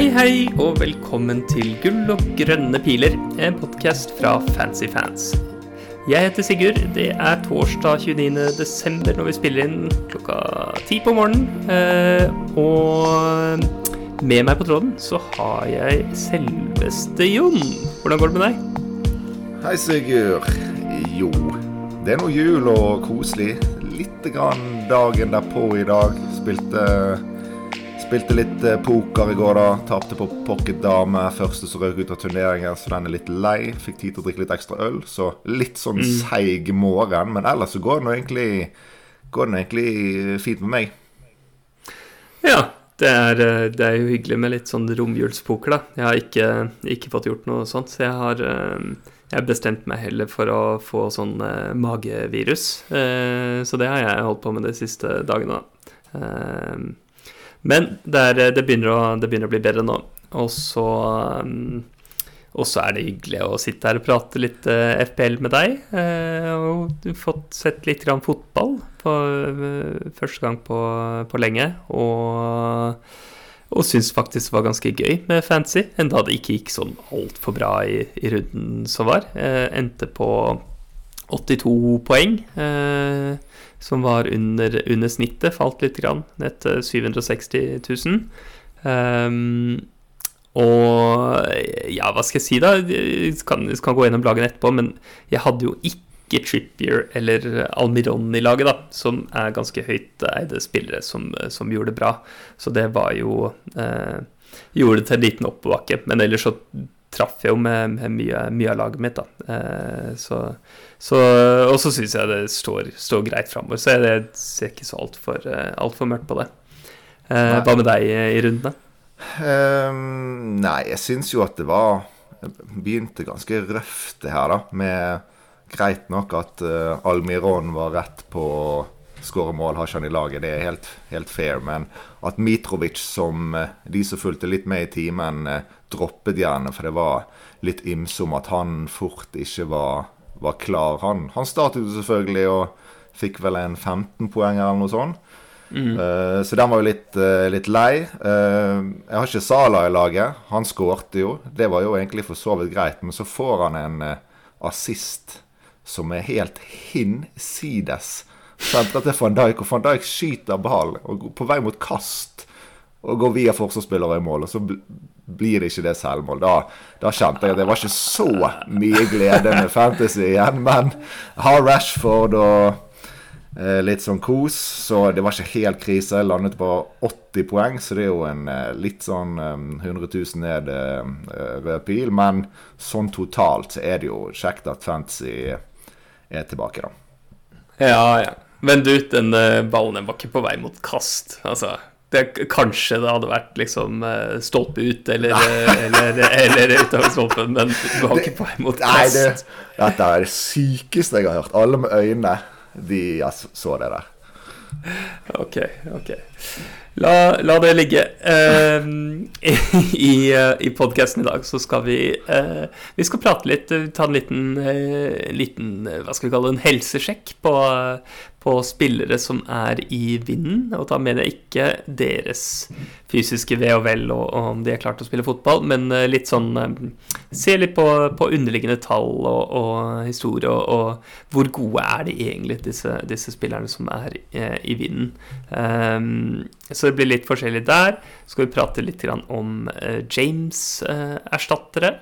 Hei, hei, og velkommen til Gull og grønne piler, en podkast fra Fancy Fans. Jeg heter Sigurd. Det er torsdag 29. desember når vi spiller inn klokka ti på morgenen. Eh, og med meg på tråden så har jeg selveste Jon. Hvordan går det med deg? Hei, Sigurd. Jo, det er nå jul og koselig. Litt grann dagen derpå i dag. Spilte Spilte litt eh, poker i går, da. Tapte på pocket dame. Første som røk ut av turneringen, så den er litt lei. Fikk tid til å drikke litt ekstra øl, så litt sånn mm. seig morgen. Men ellers så går det nå egentlig, egentlig fint med meg. Ja, det er, eh, det er, jo hyggelig med litt sånn romjulspoker, da. Jeg har ikke, ikke, fått gjort noe sånt, så jeg har eh, jeg har bestemt meg heller for å få sånn magevirus. så det har jeg holdt på med de siste dagene, da. Men det, er, det, begynner å, det, begynner å, bli bedre nå. Og så, um, og så er det hyggelig å sitte her og prate litt eh, FPL med deg. Uh, og fått sett litt grann fotball uh, første gang på, på lenge. Og, og syns faktisk det var ganske gøy med fancy, enda det ikke gikk sånn altfor bra i, i runden som var. endte på 82 poeng. Eh, som var under, under, snittet, falt litt grann, ned til 760 000. Um, og ja, hva skal jeg si, da? Jeg kan, jeg kan gå gjennom lagene etterpå, men jeg hadde jo ikke Trippier eller Almiron i laget, da, som er ganske høyt eide spillere som, som gjorde det bra. Så det var jo eh, Gjorde det til en liten oppbakke, Men ellers så traff jeg jo med, med mye, mye, av laget mitt, da. Eh, så så, og så syns jeg det står, står greit framover. Så jeg, ser ikke så altfor eh, alt for mørkt på det. Eh, hva med deg i rundene? Um, nei, jeg syns jo at det var Begynte ganske røft, det her, da. Med greit nok at uh, Almiron var rett på skåre mål, har ikke han i laget. Det er helt, helt fair. Men at Mitrovic, som de som fulgte litt med i timen, uh, droppet gjerne, for det var litt ymse om at han fort ikke var var klar. Han, han startet jo selvfølgelig og fikk vel en 15 poeng eller noe sånt. Mm. Uh, så den var jo litt, uh, litt lei. Uh, jeg har ikke Sala i laget. Han skårte jo. Det var jo egentlig for så vidt greit. Men så får han en assist som er helt hinsides. Sentret til van Dijk, og van Dijk skyter ball og på vei mot kast og går via forsvarsspillere i mål. Og så blir ikke det selvmål. Da, da, kjente jeg at det var ikke så mye glede med Fantasy igjen. Men har Rashford og eh, litt sånn kos, så det var ikke helt krise. Jeg landet på 80 poeng, så det er jo en eh, litt sånn um, 100 000 ned uh, rød pil. Men sånn totalt så er det jo kjekt at Fantasy er tilbake, da. Ja, ja. Men du, den ballen var ikke på vei mot kast. Altså det, kanskje det hadde vært liksom eh, stolpe ut eller, eller, eller, eller utover stolpen, men du har ikke på vei mot kast. Nei, det, dette er det sykeste jeg har hørt. Alle med øynene, de så det der. Ok, ok. La, la det ligge. Uh, I uh, i podkasten i dag så skal vi uh, Vi skal prate litt, ta en liten, uh, liten hva skal vi kalle det, en helsesjekk på, på spillere som er i vinden. Og da mener jeg ikke deres fysiske ve og vel og, om de er klart å spille fotball, men litt sånn Se litt på, på underliggende tall og, og historie, og, og, hvor gode er de egentlig, disse, disse spillerne som er i vinden. Um, så det blir litt forskjellig der. Så skal vi prate litt om James-erstattere.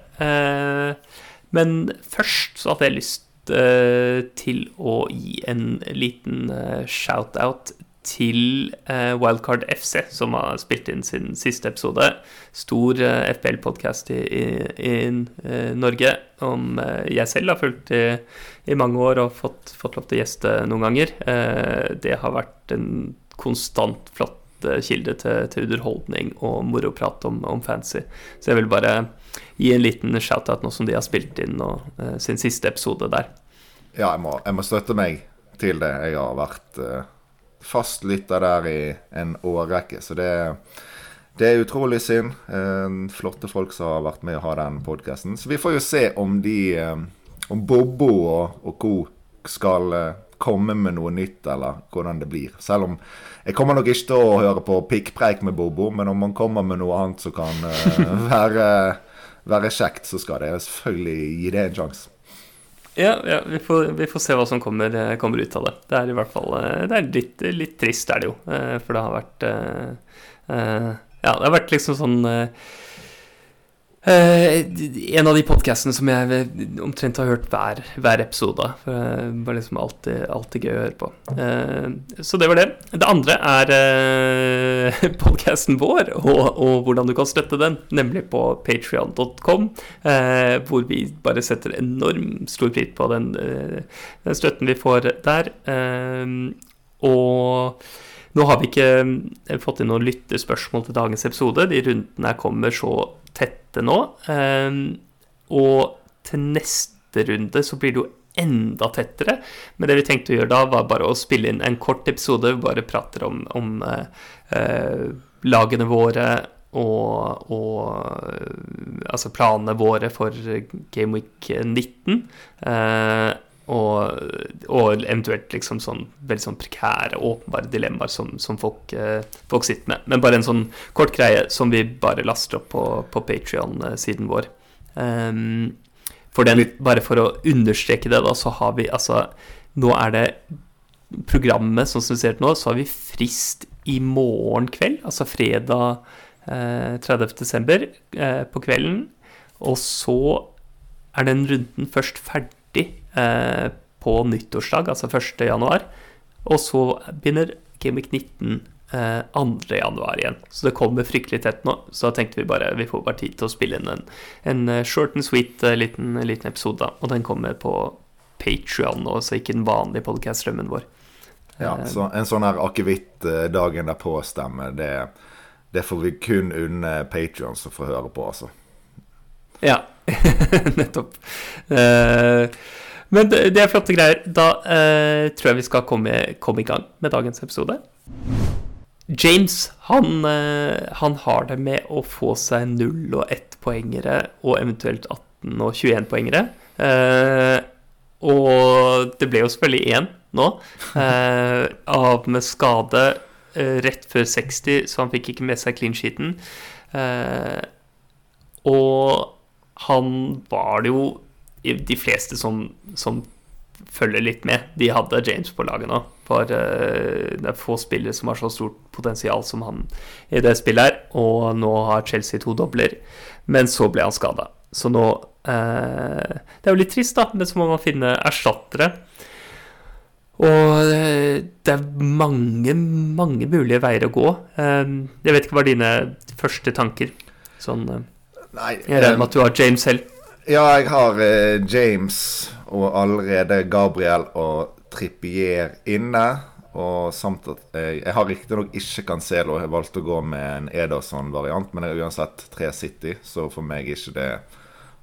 men først så hadde jeg lyst uh, til å gi en liten shout-out til Wildcard FC, som har spilt inn sin siste episode. Stor FPL-podkast i, i, i Norge, om jeg selv har fulgt i, i mange år og fått, fått, lov til å gjeste noen ganger. det har vært en konstant flott kilde til, til underholdning og moroprat om, om fancy. Så jeg vil bare gi en liten shout-out nå som de har spilt inn nå, uh, sin siste episode der. Ja, jeg må, jeg må, støtte meg til det. Jeg har vært uh, fast lytter der i en årrekke, så det, det er utrolig synd. Uh, flotte folk som har vært med å ha den podkasten. Så vi får jo se om de uh, Om Bobbo og, og co. skal komme med noe nytt, eller hvordan det blir. Selv om jeg kommer nok ikke til å høre på pikkpreik med Bobo, men om han kommer med noe annet som kan uh, være, være, kjekt, så skal det selvfølgelig gi det en sjanse. Ja, ja vi, får, vi, får, se hva som kommer, kommer, ut av det. Det er i hvert fall det er litt, litt trist, er det jo. For det har vært Ja, det har vært liksom sånn Uh, en av de podkastene som jeg omtrent har hørt hver, hver episode. For det var liksom alltid, alltid, gøy å høre på. Uh, så det var det. Det andre er uh, eh, podkasten vår, og, og, hvordan du kan støtte den. Nemlig på patrion.com, hvor vi bare setter enormt stor pris på den, den, støtten vi får der. og nå har vi ikke fått inn noen lyttespørsmål til dagens episode. De rundene kommer så tette nå. Ehm, og til neste runde så blir det jo enda tettere. Men det vi tenkte å gjøre da, var bare å spille inn en kort episode. Vi bare prater om, om eh, lagene våre og, og, altså planene våre for Game Week 19. Eh, og, og, eventuelt liksom sånn veldig sånn prekære, åpenbare dilemmaer som, som folk, eh, folk, sitter med. Men bare en sånn kort greie som vi bare laster opp på, på Patrion-siden vår. Um, for den, bare for å understreke det, da, så har vi altså Nå er det programmet, sånn som vi ser det nå, så har vi frist i morgen kveld, altså fredag eh, 30.12. Eh, på kvelden. Og så er den runden først ferdig eh, på nyttårsdag, altså 1. januar. Og så begynner Gimmick 19 eh, 2. januar igjen. Så det kommer fryktelig tett nå. Så da tenkte vi bare vi får bare tid til å spille inn en, en eh, short and sweet uh, liten, liten, episode. Og den kommer på Patrion nå, så ikke den vanlige podcast-strømmen vår. Ja, eh, så en sånn her akevitt dagen derpå-stemme, det, det, får vi kun unne Patrion som får høre på, altså. Ja, nettopp. Uh, men det, er flotte greier. Da eh, tror jeg vi skal komme, komme, i gang med dagens episode. James han, eh, han, har det med å få seg 0 og 1-poengere og eventuelt 18 og 21-poengere. Eh, og det ble jo selvfølgelig én nå, eh, av med skade eh, rett før 60, så han fikk ikke med seg clean sheeten. Eh, og han var det jo de fleste som, som, følger litt med, de hadde James på laget nå. For uh, det er få spillere som har så stort potensial som han i det spillet her. Og nå har Chelsea to dobler, men så ble han skada. Så nå uh, Det er jo litt trist, da, men så må man finne erstattere. Og uh, det er mange, mange mulige veier å gå. jeg vet ikke hva dine første tanker? Sånn Jeg regner med at du har James selv. Ja, jeg har eh, James og allerede Gabriel og Trippier inne. Og samt at jeg, jeg har riktignok ikke Cancelo. Jeg valgte å gå med en Ederson-variant, men det er uansett 3 City, så for meg er ikke det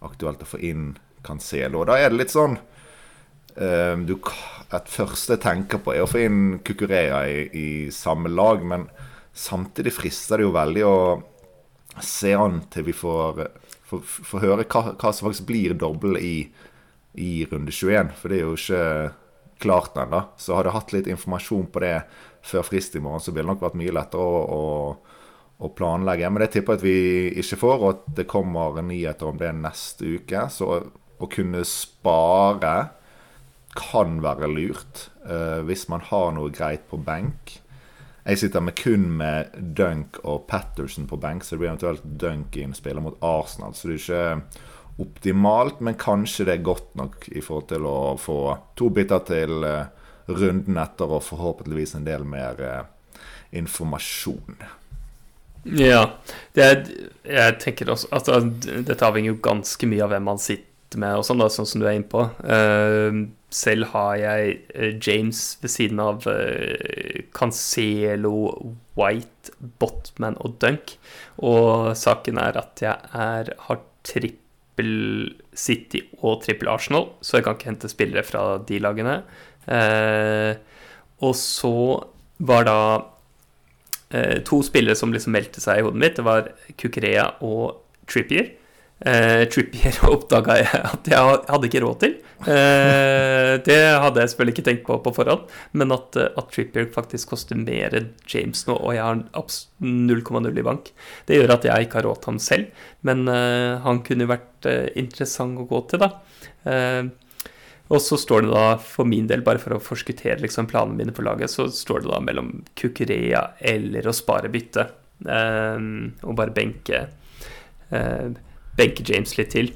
aktuelt å få inn Cancelo. Og da er det litt sånn um, du, Et første jeg tenker på, er å få inn Kukurea i, i samme lag, men samtidig frister det jo veldig å se an til vi får få høre hva, hva, som faktisk blir doble i, i, runde 21. For det er jo ikke klart ennå. Så hadde jeg hatt litt informasjon på det før frist i morgen, så ville det nok vært mye lettere å, å, å, planlegge. Men det tipper jeg at vi ikke får, og at det kommer nyheter om det neste uke. Så å kunne spare kan være lurt uh, hvis man har noe greit på benk. Jeg sitter med kun med Dunk og Patterson på benk, så det blir eventuelt Dunk inn spiller mot Arsenal. Så det er ikke optimalt, men kanskje det er godt nok i forhold til å få to biter til eh, runden etter og forhåpentligvis en del mer eh, informasjon. Ja. Er, jeg tenker også at altså, dette avhenger jo ganske mye av hvem man sitter med, og sånn, da, sånn som du er inne på. Uh, selv har jeg eh, James ved siden av eh, Cancelo, White, Botman og Dunk. Og saken er at jeg er, har trippel City og trippel Arsenal, så jeg kan ikke hente spillere fra de lagene. Eh, og så var da eh, to spillere som liksom meldte seg i hodet mitt. Det var Kukrea og Trippier. Eh, Trippier oppdaga jeg at jeg hadde ikke råd til. Eh, det hadde jeg selvfølgelig ikke tenkt på på forhånd, men at, at Trippier faktisk koster mer enn James nå, og jeg har 0,0 i bank, det gjør at jeg ikke har råd til ham selv. Men eh, han kunne vært eh, interessant å gå til, da. Eh, og så står det da, for min del, bare for å forskuttere liksom, planene mine på laget, så står det da mellom Kukurea eller å spare bytte. Eh, og bare benke benke James litt til.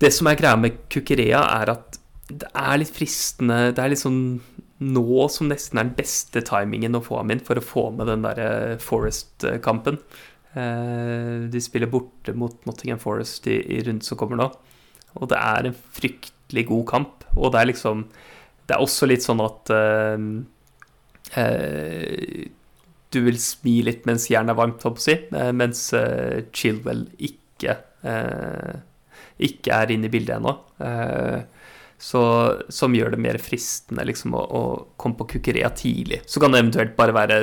Det som er greia med Kukurea, er at det er litt fristende Det er sånn nå som nesten er den beste timingen å få ham inn for å få med den der eh, Forest-kampen. Eh, de spiller borte mot Nottingham Forest i, i runden som kommer nå. Og det er en fryktelig god kamp. Og det er liksom Det er også litt sånn at uh, uh, du vil smi litt mens jernet er varmt, holdt på å si, uh, mens Chilwell ikke ikke er inne i bildet ennå. Eh, som gjør det mer fristende liksom, å, å, komme på Kukurea tidlig. Så kan det eventuelt bare være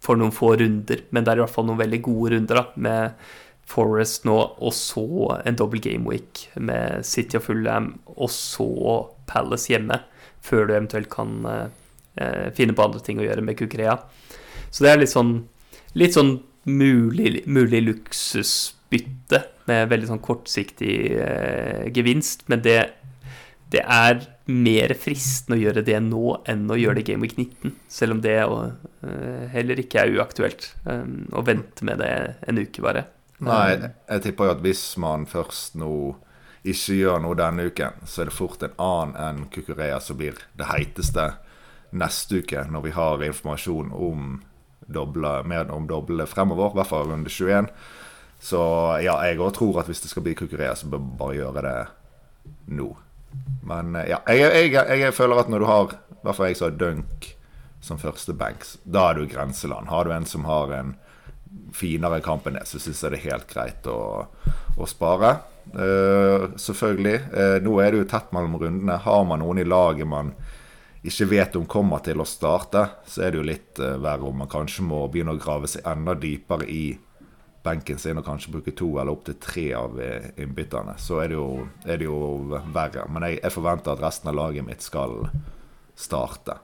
for noen få runder, men det er i hvert fall noen veldig gode runder da, med Forest nå, og så en double game week med City og Fullham, og så Palace hjemme, før du eventuelt kan eh, finne på andre ting å gjøre med Kukurea. Så det er litt sånn, litt sånn mulig, mulig luksusbytte med veldig sånn kortsiktig eh, gevinst. Men det, det, er mer fristende å gjøre det nå enn å gjøre det i Game Week 19. Selv om det og, eh, heller ikke er uaktuelt. Um, å vente med det en uke, bare. Nei, jeg tipper jo at hvis man først nå ikke gjør noe denne uken, så er det fort en annen enn Kukurea som blir det heiteste neste uke, når vi har informasjon om doble, mer om doble fremover, i hvert fall runde 21. Så ja, jeg òg tror at hvis det skal bli Kukurea, så bør man bare gjøre det nå. Men eh, ja, jeg, jeg, jeg, føler at når du har I hvert fall jeg sa Dunk som første banks, da er du grenseland. Har du en som har en finere kamp enn det, så syns jeg det er helt greit å, å spare. Uh, selvfølgelig. Uh, nå er det jo tett mellom rundene. Har man noen i laget man ikke vet om kommer til å starte, så er det jo litt uh, verre om man kanskje må begynne å grave seg enda dypere i benken sin og kanskje bruke to eller opptil tre av eh, innbytterne, så er det jo, er det jo verre. Men jeg, jeg, forventer at resten av laget mitt skal starte.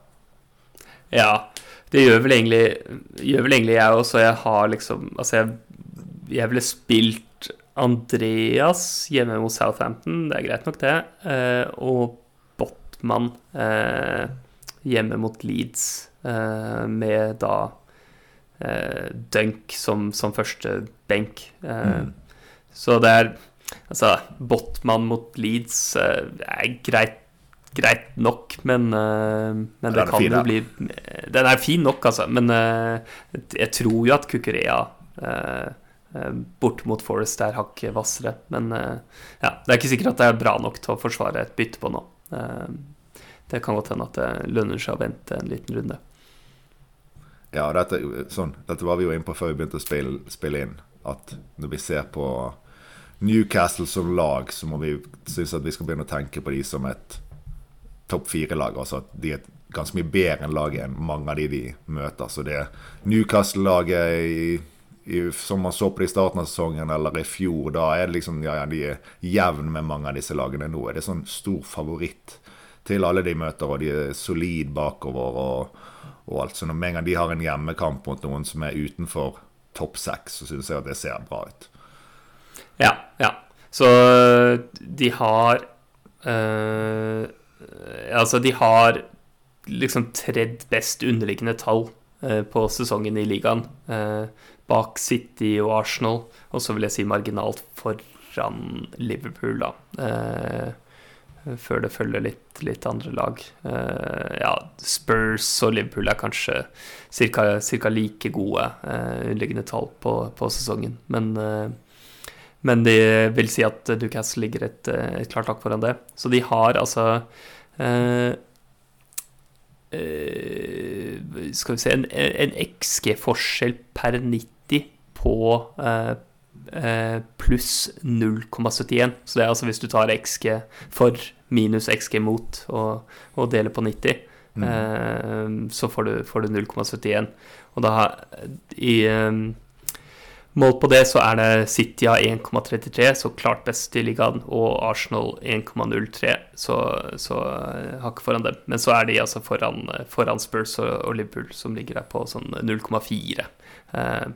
Ja, det gjør vel egentlig, gjør vel egentlig jeg også. Jeg har liksom Altså, jeg, jeg ville spilt Andreas hjemme mot Southampton, det er greit nok, det. Eh, og Botman eh, hjemme mot Leeds, med da Dunk som, som, første benk. Eh, mm. Så det er Altså, Botman mot Leeds eh, er greit, greit nok, men, eh, men det kan jo bli Den er fin nok, altså, men eh, jeg tror jo at Kukurea bort mot Forest er hakket hvassere. Men ja, det er ikke sikkert at det er bra nok til å forsvare et bytte på nå. Det kan godt hende at det lønner seg å vente en liten runde. Ja, dette, sånn, dette, var vi jo inne på før vi begynte å spille, spille, inn. At når vi ser på Newcastle som lag, så må vi synes at vi skal begynne å tenke på de som et topp fire-lag. Altså at de er ganske mye bedre enn laget enn mange av de de møter. Så det Newcastle-laget som man så på det i starten av sesongen eller i fjor, da er det liksom ja, ja, de er jevn med mange av disse lagene nå. Er det sånn stor favoritt til alle de møter, og de er solid bakover. og og alt. Så med en gang de har en hjemmekamp mot noen som er utenfor topp seks, så syns jeg at det ser bra ut. Ja, ja. Så de har øh, Altså, de har liksom tredd best underliggende tall øh, på sesongen i ligaen. Øh, bak City og Arsenal, og så vil jeg si marginalt foran Liverpool, da. Uh, før det følger litt, litt andre lag. Uh, ja, Spurs og Liverpool er kanskje ca. like gode uh, underliggende tall på, på sesongen. Men, uh, men det vil si at Newcastle ligger et, et klart takk foran det. Så de har altså Skal vi se En, en XG-forskjell per 90 på Eh, pluss 0,71. Så det er altså hvis du tar XG for minus XG mot og, og deler på 90, mm. eh, så får du, får du 0,71. Og da i eh, Målt på det så er det City av 1,33, så klart best i ligaen, og Arsenal 1,03, så, så hakket foran dem. Men så er de altså foran, foran Spurs og, og, Liverpool, som ligger der på sånn 0,4. Uh,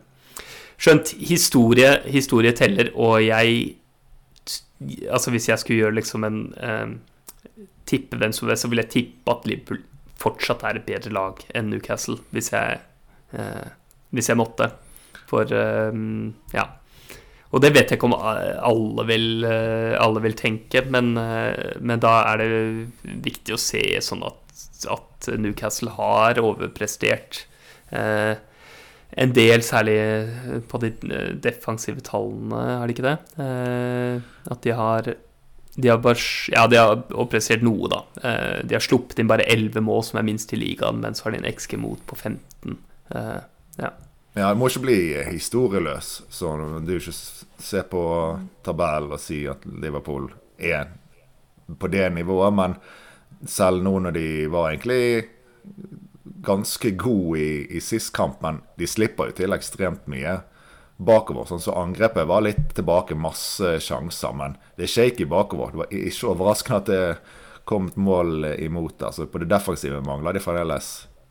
skjønt historie, historie teller, og jeg Altså hvis jeg skulle gjøre liksom en eh, tippe hvem som så ville jeg tippe at Liverpool fortsatt er et bedre lag enn Newcastle, hvis jeg, hvis jeg måtte. For eh, ja. Og det vet jeg ikke om alle vil, eh, alle vil tenke, men, eh, men, da er det viktig å se sånn at, at Newcastle har overprestert. Eh, en del, særlig på de defensive tallene, er det ikke det? Eh, at de har de har, bare, ja, de har overprestert noe, da. Eh, de har sluppet inn bare 11 mål, som er minst i ligaen, men så har de en XG mot på 15. Eh, ja. Ja, det må ikke bli historieløs. Så du ikke se på tabellen og si at Liverpool er på det nivået. Men selv nå når de var egentlig ganske god i, i sist kamp, men de slipper jo til ekstremt mye bakover. Sånn så Angrepet var litt tilbake, masse sjanser, men det er shaky bakover. Det var ikke overraskende at det kom et mål imot. Altså, på det defensive mangler de fremdeles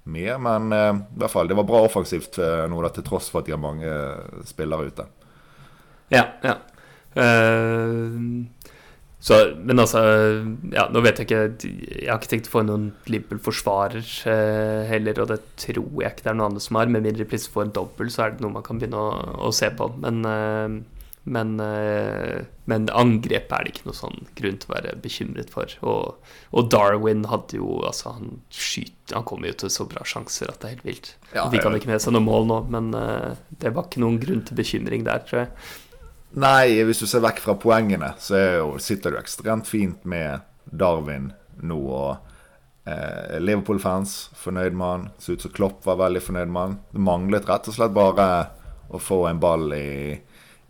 mye. Men uh, i hvert fall, det var bra offensivt uh, nå, da, til tross for at de har mange uh, spillere ute. Ja, ja. Så, men altså Ja, nå vet jeg ikke Jeg har ikke tenkt å få noen Liverpool-forsvarer heller, og det tror jeg ikke det er noen andre som har. Med mindre de plutselig får en dobbel, så er det noe man kan begynne å, å se på. Men men, eh, men, angrepet er det ikke noe sånn grunn til å være bekymret for. Og, og Darwin hadde jo altså Han skyter, han kommer jo til så bra sjanser at det er helt vilt. Ja, Fikk han ikke med seg noe mål nå, men uh, det var ikke noen grunn til bekymring der, tror jeg. Nei, hvis du ser vekk fra poengene, så jo, sitter du ekstremt fint med Darwin nå. og eh, Liverpool-fans fornøyd med han. Ser ut som Klopp var veldig fornøyd med han. Det manglet rett og slett bare å få en ball i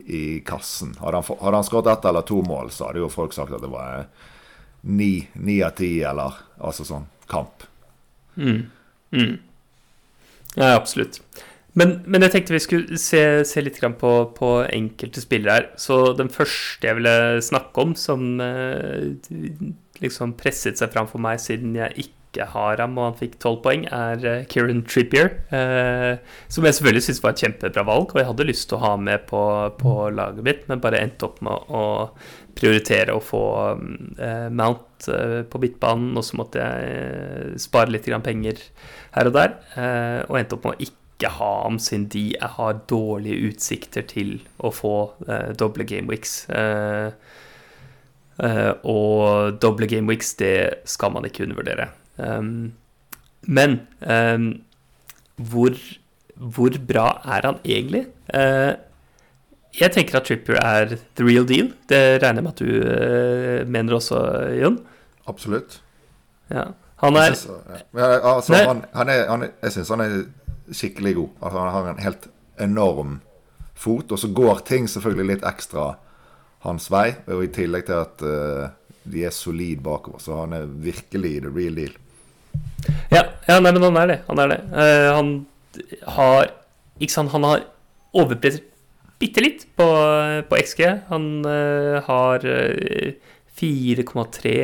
i kassen. Hadde han, hadde han skåret ett eller to mål, så hadde jo folk sagt at det var ni av ti, eller altså sånn kamp. Mm. Mm. Ja, absolutt. Men, men, jeg tenkte vi skulle se, se litt på, på, enkelte spillere her. Så den første jeg ville snakke om, som eh, liksom presset seg fram for meg siden jeg ikke har ham, og han fikk tolv poeng, er uh, Kieran Trippier. Uh, som jeg selvfølgelig syns var et kjempebra valg, og jeg hadde lyst til å ha med på, på laget mitt, men bare endte opp med å prioritere å få Mount på midtbanen, og så måtte jeg spare litt penger her og der, og endte opp med å ikke ha ham siden de har dårlige utsikter til å få doble gameweeks. Uh, Uh, og doble gameweeks, det skal man ikke undervurdere. Um, men um, hvor, hvor, bra er han egentlig? Uh, jeg tenker at Tripper er the real deal. Det regner jeg med at du uh, mener også, Jon? Absolutt. Ja. Han er, jeg altså, han, han han er, Jeg syns han er skikkelig god. Altså, han har en helt enorm fot, og så går ting selvfølgelig litt ekstra hans vei. Og i tillegg til at uh, de er solide bakover, så han er virkelig the real deal. Ja, ja nei, men han er det. Han er det. Uh, han har Ikke sant, han har overpresset bitte litt på, på XG. Han uh, har uh, 4,3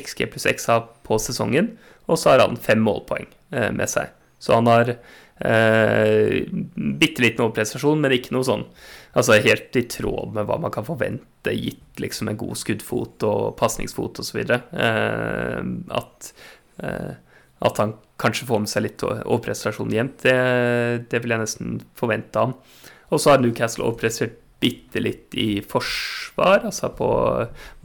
XG pluss XA på sesongen, og så har han fem målpoeng med seg. Så han har uh, bitte liten overprestasjon, men ikke noe sånn Altså helt i tråd med hva man kan forvente, gitt liksom en god skuddfot og pasningsfot osv. Eh, at eh, at han kanskje får med seg litt overprestasjon jevnt, Det, det, vil jeg nesten forvente av ham. Og så har Newcastle overprestert bitte litt i forsvar, altså på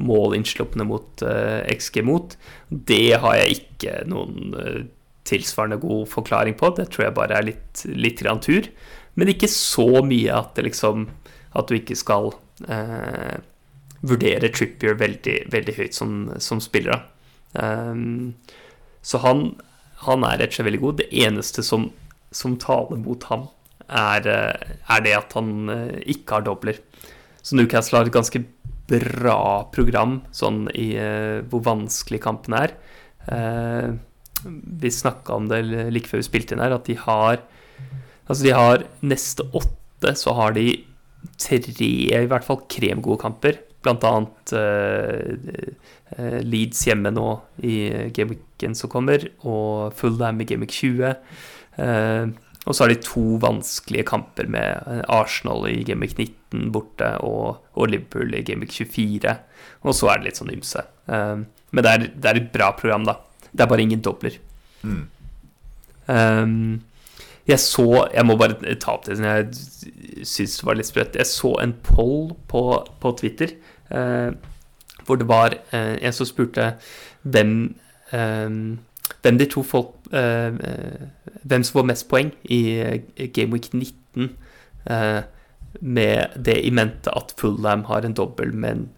målinnsluppene mot eh, XG mot. Det har jeg ikke noen uh, tilsvarende god forklaring på. Det tror jeg bare er litt, litt grann tur. Men ikke så mye at, det liksom, at du ikke skal eh, vurdere Trippier veldig, veldig høyt som, som spiller. Um, så han han er rett og slett veldig god. Det eneste som, som taler mot ham, er, eh, er, det at han eh, ikke har dobler. Så Newcastle har et ganske bra program sånn i uh, hvor vanskelig kampen er. Uh, vi snakka om det like før vi spilte inn her, at de har Altså, de har neste åtte, så har de tre i hvert fall kremgode kamper. Blant annet uh, Leeds hjemme nå i gameweeken som kommer, og Fullham i gameweek 20. Uh, og så har de to vanskelige kamper med Arsenal i gameweek 19 borte og, og, Liverpool i gameweek 24. Og så er det litt sånn ymse. Uh, men det er, det er, et bra program, da. Det er bare ingen dobler. Mm. Um, jeg så Jeg må bare ta opp det som jeg syns var litt sprøtt. Jeg så en poll på, på Twitter uh, hvor det var uh, en som spurte hvem um, hvem de to folk uh, Hvem som får mest poeng i Game Week 19 med det i mente at Fullham har en dobbel, men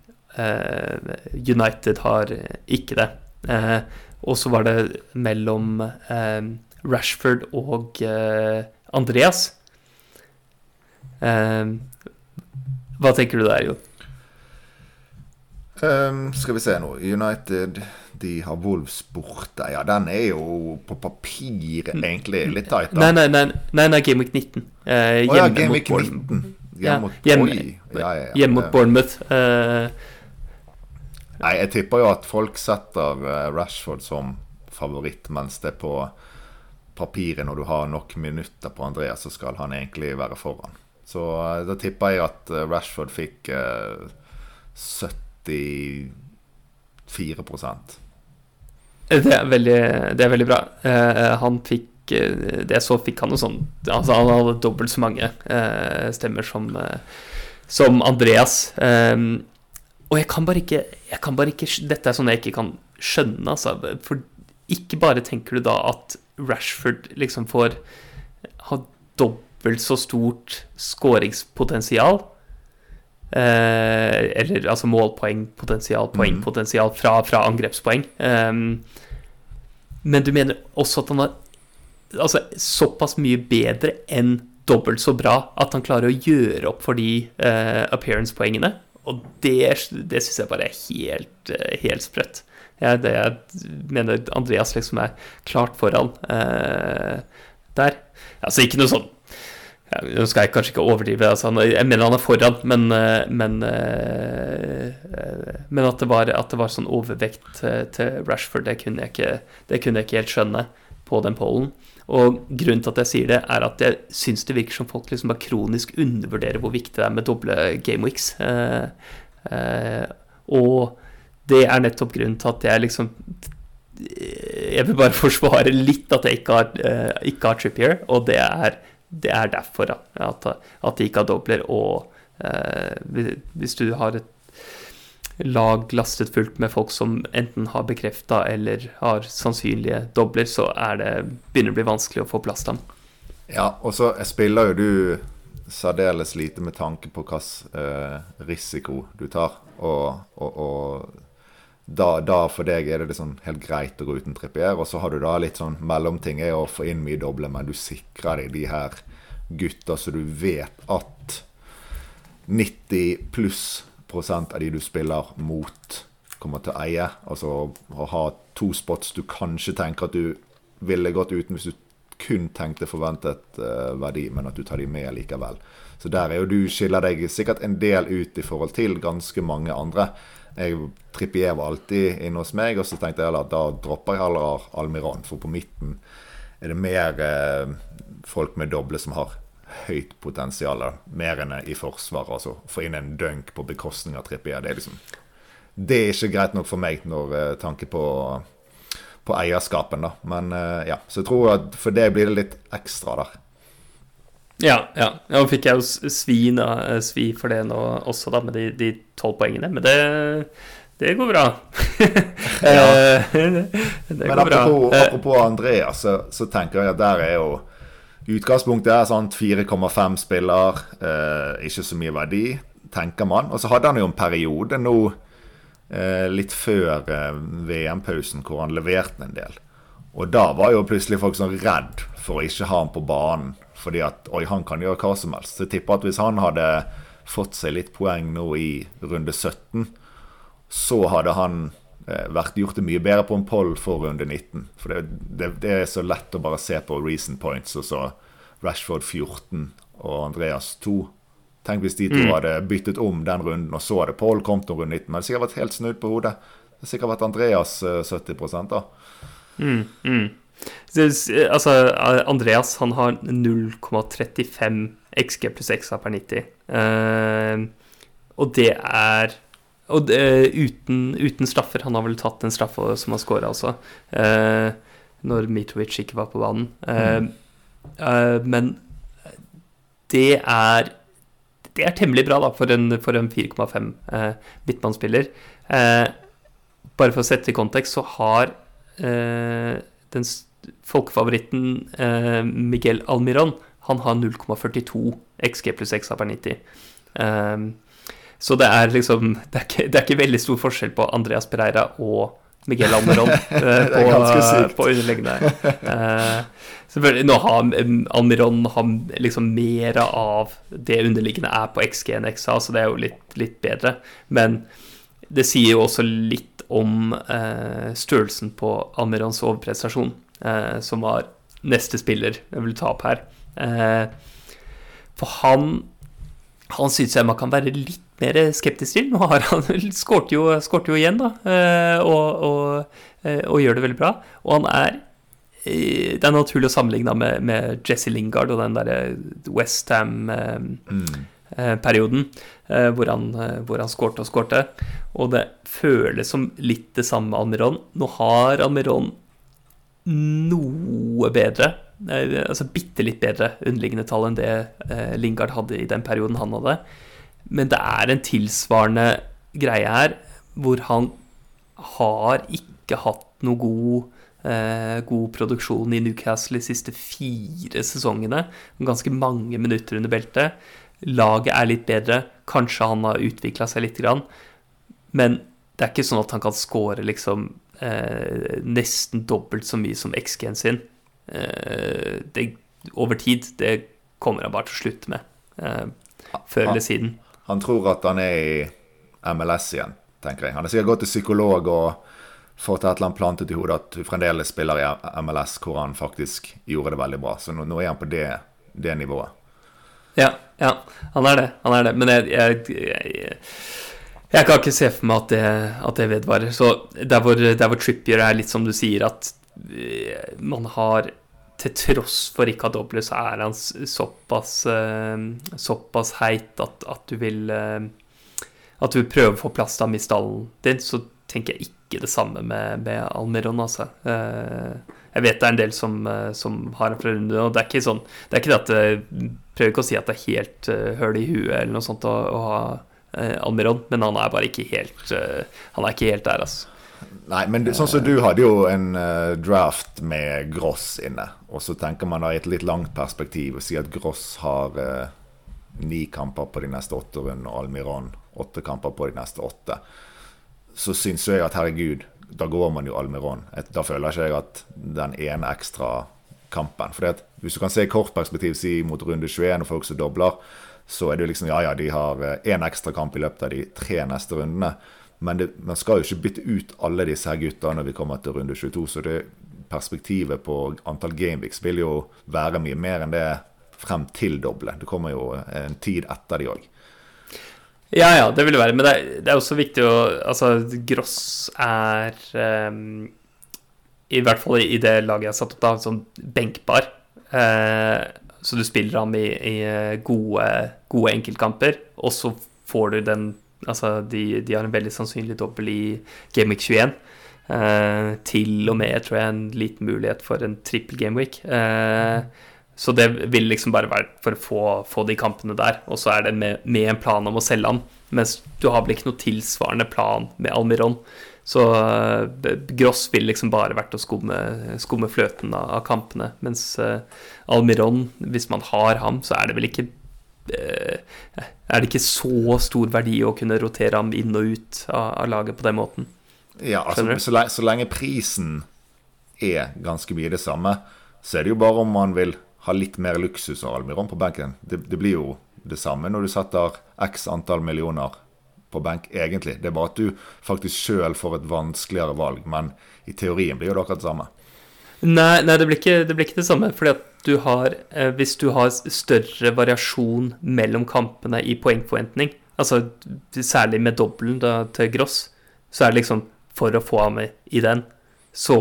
United har ikke det. Og så var det mellom Rashford og eh, Andreas. Eh, hva tenker du der, Jon? Um, skal vi se nå. United de har Wolves borte. Ja, den er jo på papir egentlig litt tight. Nei, nei, nei, nei, nei Game Week 19. Eh, hjemme oh, ja, Game Week 19. Hjemme mot, ja, hjemme, ja, ja, hjemme mot Bournemouth. Uh, nei, jeg tipper jo at folk setter Rashford som favoritt, mens det på papiret, når du har nok minutter på Andreas, så skal han egentlig være foran. Så uh, da tipper jeg at uh, Rashford fikk eh, 74% det er, veldig, det er veldig bra. han fikk Det så fikk han jo sånn Altså, han hadde dobbelt så mange stemmer som, som Andreas. Og jeg kan bare ikke Jeg kan bare ikke Dette er sånn jeg ikke kan skjønne, altså. For ikke bare tenker du da at Rashford liksom får ha dobbelt så stort skåringspotensial. Eh, eller altså målpoengpotensial, potensial, poengpotensial fra, fra angrepspoeng. Um, men du mener også at han har altså, såpass mye bedre enn dobbelt så bra at han klarer å gjøre opp for de eh, appearance-poengene. Og det, det syns jeg bare er helt, uh, helt sprøtt. Jeg, det, jeg mener Andreas liksom er klart foran eh, der. Altså ikke noe sånn Nå skal jeg kanskje ikke overdrive, altså, jeg mener han er foran, men, eh, men, eh, men at, det var, at, det var, sånn overvekt til Rashford, det kunne jeg ikke, kunne jeg ikke helt skjønne på den pollen. Og grunnen til at jeg sier det, er at jeg syns det virker som folk liksom bare kronisk undervurderer hvor viktig det er med doble gameweeks. Eh, eh, og det er nettopp grunnen til at jeg liksom Jeg vil bare forsvare litt at jeg ikke har, eh, ikke har Trippier, og det er, det er derfor at, at de ikke har dobler. Og uh, hvis du har et lag lastet fullt med folk som enten har bekrefta eller har sannsynlige dobler, så er det, begynner det å bli vanskelig å få plass til dem. Ja, og så spiller jo du særdeles lite med tanke på hvilken eh, risiko du tar. Og, og, og da, da, for deg er det liksom helt greit å gå uten trippier. Og så har du da litt sånn mellomting er å få inn mye doble, men du sikrer deg de her gutta så du vet at 90 pluss av de du spiller mot, kommer til å eie. Altså å ha to spots du kanskje tenker at du ville gått uten hvis du kun tenkte forventet uh, verdi, men at du tar de med likevel. Så der er jo du skiller deg sikkert en del ut i forhold til ganske mange andre. Jeg Trippier var alltid inne hos meg, og så tenkte jeg at da dropper jeg heller Almiron. For på midten er det mer eh, folk med doble som har høyt potensial. Mer enn i forsvaret. Altså få inn en dunk på bekostning av Trippier. Det er liksom Det er ikke greit nok for meg når eh, tanke på på eierskapen, da. Men uh, ja, så jeg tror at for det blir det litt ekstra der. Ja, ja. Nå fikk jeg jo svi, svi for det nå også, da, med de tolv poengene. Men det, det går bra. ja. det går Men apropos, bra. apropos Andreas, så, så, tenker jeg at der er jo Utgangspunktet er sånn 4,5 spiller, eh, ikke så mye verdi, tenker man. Og så hadde han jo en periode nå eh, litt før eh, VM-pausen hvor han leverte en del. Og da var jo plutselig folk sånn redd for å ikke ha han på banen fordi at oi, han kan gjøre hva som helst. Så jeg tipper at hvis han hadde fått seg litt poeng nå i runde 17, så hadde han vært gjort det mye bedre på en poll for runde 19. For det, det, det, er så lett å bare se på recent points, og så Rashford 14 og Andreas 2. Tenk hvis de to mm. hadde byttet om den runden, og så hadde Paul kommet til runde 19. Men det hadde sikkert vært helt snudd på hodet. Det hadde sikkert vært Andreas 70 da. Mm, mm. Altså, Andreas han har 0,35 XG pluss XA per 90. Uh, og det er Og det, uten, uten, straffer. Han har vel tatt en straffe som har scora også, uh, når Mitrovic ikke var på banen. Uh, mm. men det er det er temmelig bra da, for en, en 4,5 midtbanespiller. bare for å sette i kontekst, så har den folkefavoritten Miguel Almiron han har 0,42 XG pluss XA per 90. Um, så det er liksom det er, ikke, det er, ikke, veldig stor forskjell på Andreas Pereira og Miguel Almiron uh, på, på underliggende. Uh, nå har Almiron har liksom mer av det underliggende er på XG enn XA, så det er jo litt, litt bedre. Men det sier jo også litt om uh, størrelsen på Almirons overprestasjon uh, som var neste spiller jeg vil ta opp her. Eh, for han han syns jeg man kan være litt mer skeptisk til. Nå har han skåret jo, jo, igjen, da, eh, og, og, eh, og, gjør det veldig bra. Og han er eh, Det er naturlig å sammenligne med, med Jesse Lingard og den derre Westham-perioden, mm. hvor han, hvor han skårte og skårte. Og det føles som litt det samme med Almiron. Nå har Almiron noe bedre, altså bitte litt bedre underliggende tall enn det eh, Lingard hadde i den perioden han hadde. Men det er en tilsvarende greie her, hvor han har ikke hatt noe god, eh, god produksjon i Newcastle de siste fire sesongene. Ganske mange minutter under beltet. Laget er litt bedre. Kanskje han har utvikla seg litt, men det er ikke sånn at han kan score liksom eh, nesten dobbelt så mye som XG-en sin. Eh, det, over tid. Det kommer han bare til å slutte med. Eh, før eller siden. Han tror at han er i MLS igjen, tenker jeg. Han har sikkert gått til psykolog og fått et eller annet plantet i hodet at du fremdeles spiller i MLS, hvor han faktisk gjorde det veldig bra. Så nå, nå er han på det, det nivået. Ja, ja, han er det. Han er det. Men jeg, jeg, jeg jeg kan ikke se for meg at det, at det vedvarer. Så der hvor, der hvor, Trippier er litt som du sier, at eh, man har Til tross for ha doble, så er han såpass, uh, såpass heit at, at, du vil uh, At du vil prøve å få plass til ham i stallen din. Så tenker jeg ikke det samme med, med Almeron, altså. Uh, jeg vet det er en del som, som har en fra runde, og det er ikke sånn Det er ikke det at jeg prøver ikke å si at det er helt høl i huet eller noe sånt å, å ha eh, Almiron, men han er bare ikke helt eh, Han er ikke helt der, altså. Nei, men sånn som du hadde jo en uh, draft med Gross inne. Og så tenker man da i et litt langt perspektiv og sier at Gross har uh, ni kamper på de neste åtte rundene, og Almiron åtte kamper på de neste åtte. Så syns jeg at herregud, da går man jo Almiron. Da føler ikke jeg at den ene ekstra kampen For hvis du kan se i kort perspektiv, si mot runde 21 og folk som dobler, så er det jo liksom Ja, ja, de har én eh, ekstra kamp i løpet av de tre neste rundene. Men det, man skal jo ikke bytte ut alle disse her gutta når vi kommer til runde 22. Så det perspektivet på antall gameweeks vil jo være mye mer enn det frem til doble. Det kommer jo en tid etter de òg. Ja, ja, det vil det være. Men det er, det er, også viktig å Altså, Gross er um, I hvert fall i det laget jeg har satt opp, da, sånn benkbar. Uh, så du spiller ham i, i eh, gode, gode, enkeltkamper, og så får du den Altså, de, de har en veldig sannsynlig dobbel i Game Week 21. Eh, til og med, tror jeg, en liten mulighet for en trippel Game Week. Eh, så det vil liksom bare være for å få, få de kampene der. Og så er det med, med, en plan om å selge han. Mens du har vel ikke noe tilsvarende plan med Almiron. Så uh, Gross vil liksom bare vært å skumme, skumme fløten av, av, kampene. Mens uh, Almiron, hvis man har ham, så er det vel ikke Er det ikke så stor verdi å kunne rotere ham inn og ut av, av laget på den måten? Ja, altså, så, lenge, så, lenge, prisen er ganske mye det samme, så er det jo bare om man vil ha litt mer luksus av Almiron på benken. Det, det blir jo det samme når du setter x antall millioner på benk, egentlig. Det er bare at du faktisk sjøl får et vanskeligere valg, men i teorien blir det akkurat det samme. Nei, nei det, blir ikke, det, blir ikke, det samme. Fordi at du har eh, Hvis du har større variasjon mellom kampene i poengforventning, altså særlig med dobbelen til Gross, så er det liksom For å få ham meg i den, så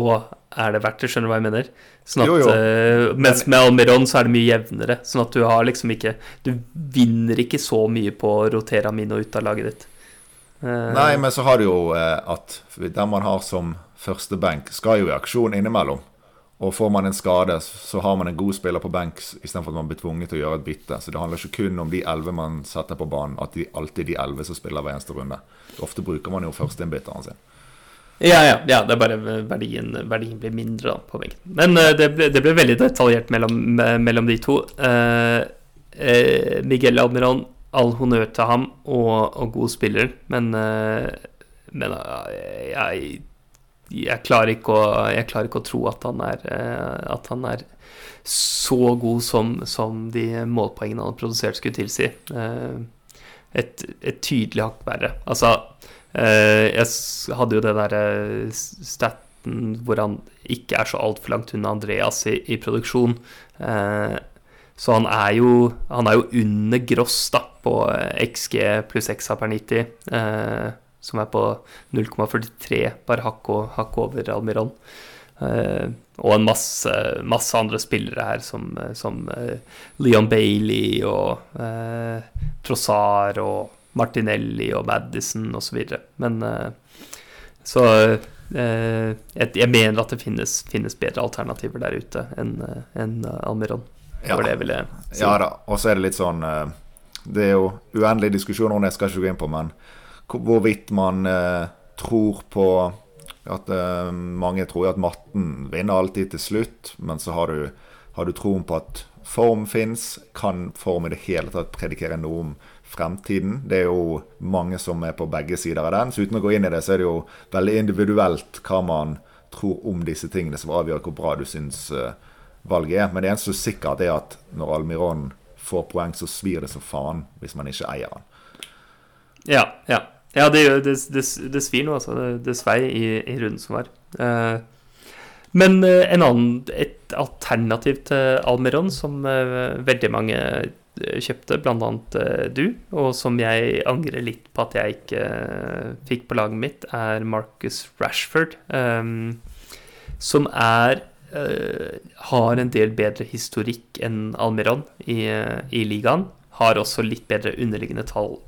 er det verdt det. Skjønner du hva jeg mener? Sånn at, jo, jo. Eh, mens med Almiron så er det mye jevnere. Sånn at du har liksom ikke Du vinner ikke så mye på å rotere Amino ut av laget ditt. Eh, Nei, men så har du jo uh, at den man har som første benk, skal jo i aksjon innimellom. Og får man en skade, så har man en god spiller på benk istedenfor at man blir tvunget til å gjøre et bytte. Så det handler ikke kun om de elleve man setter på banen, at de alltid de elleve som spiller hver eneste runde. Ofte bruker man jo førsteinnbytteren sin. Ja, ja, ja, det er bare verdien, verdien blir mindre da, på benken. Men uh, det, ble, det, ble, veldig detaljert mellom, mellom de to. Uh, uh, Miguel Almiron, all honnør til ham, og, og god spiller, men, men jeg jeg klarer, å, jeg klarer ikke å, tro at han er, eh, at han er så god som, som, de målpoengene han har produsert, skulle tilsi. Eh, et, et tydelig hakk verre. Altså, eh, jeg hadde jo det derre staten hvor han ikke er så altfor langt unna Andreas i, i produksjon. Så han er jo, han er jo under Gross da, på XG pluss XA per 90 som er på 0,43, bare hakk, og, hakk over Almiron. Uh, og en masse, masse, andre spillere her, som, som uh, Leon Bailey og uh, Trossard og Martinelli og Madison osv. Men så jeg, jeg, mener at det finnes, finnes, bedre alternativer der ute enn en Almiron. Ja. Det vil jeg si. ja da, og så er det litt sånn Det er jo uendelige diskusjoner om det, skal ikke gå inn på, men hvorvidt man eh, tror på at eh, Mange tror at matten vinner alltid til slutt, men så har du, har du troen på at form fins. Kan form i det hele tatt predikere noe om fremtiden? Det er jo mange som er på begge sider av den. Så uten å gå inn i det, så er det jo veldig individuelt hva man tror om disse tingene, som avgjør hvor bra du syns uh, valget er. Men det eneste er sikkert, er at når Almiron får poeng, så svir det som faen hvis man ikke eier han. Ja, ja. Ja, det, det, det, det svir nå, altså. Det, svei i, i, runden som var. Uh, men en annen, et alternativ til Almeron som uh, veldig mange kjøpte, bl.a. du, og som jeg angrer litt på at jeg ikke fikk på laget mitt, er Marcus Rashford. Som er har en del bedre historikk enn Almeron i, i ligaen. Har også litt bedre underliggende tall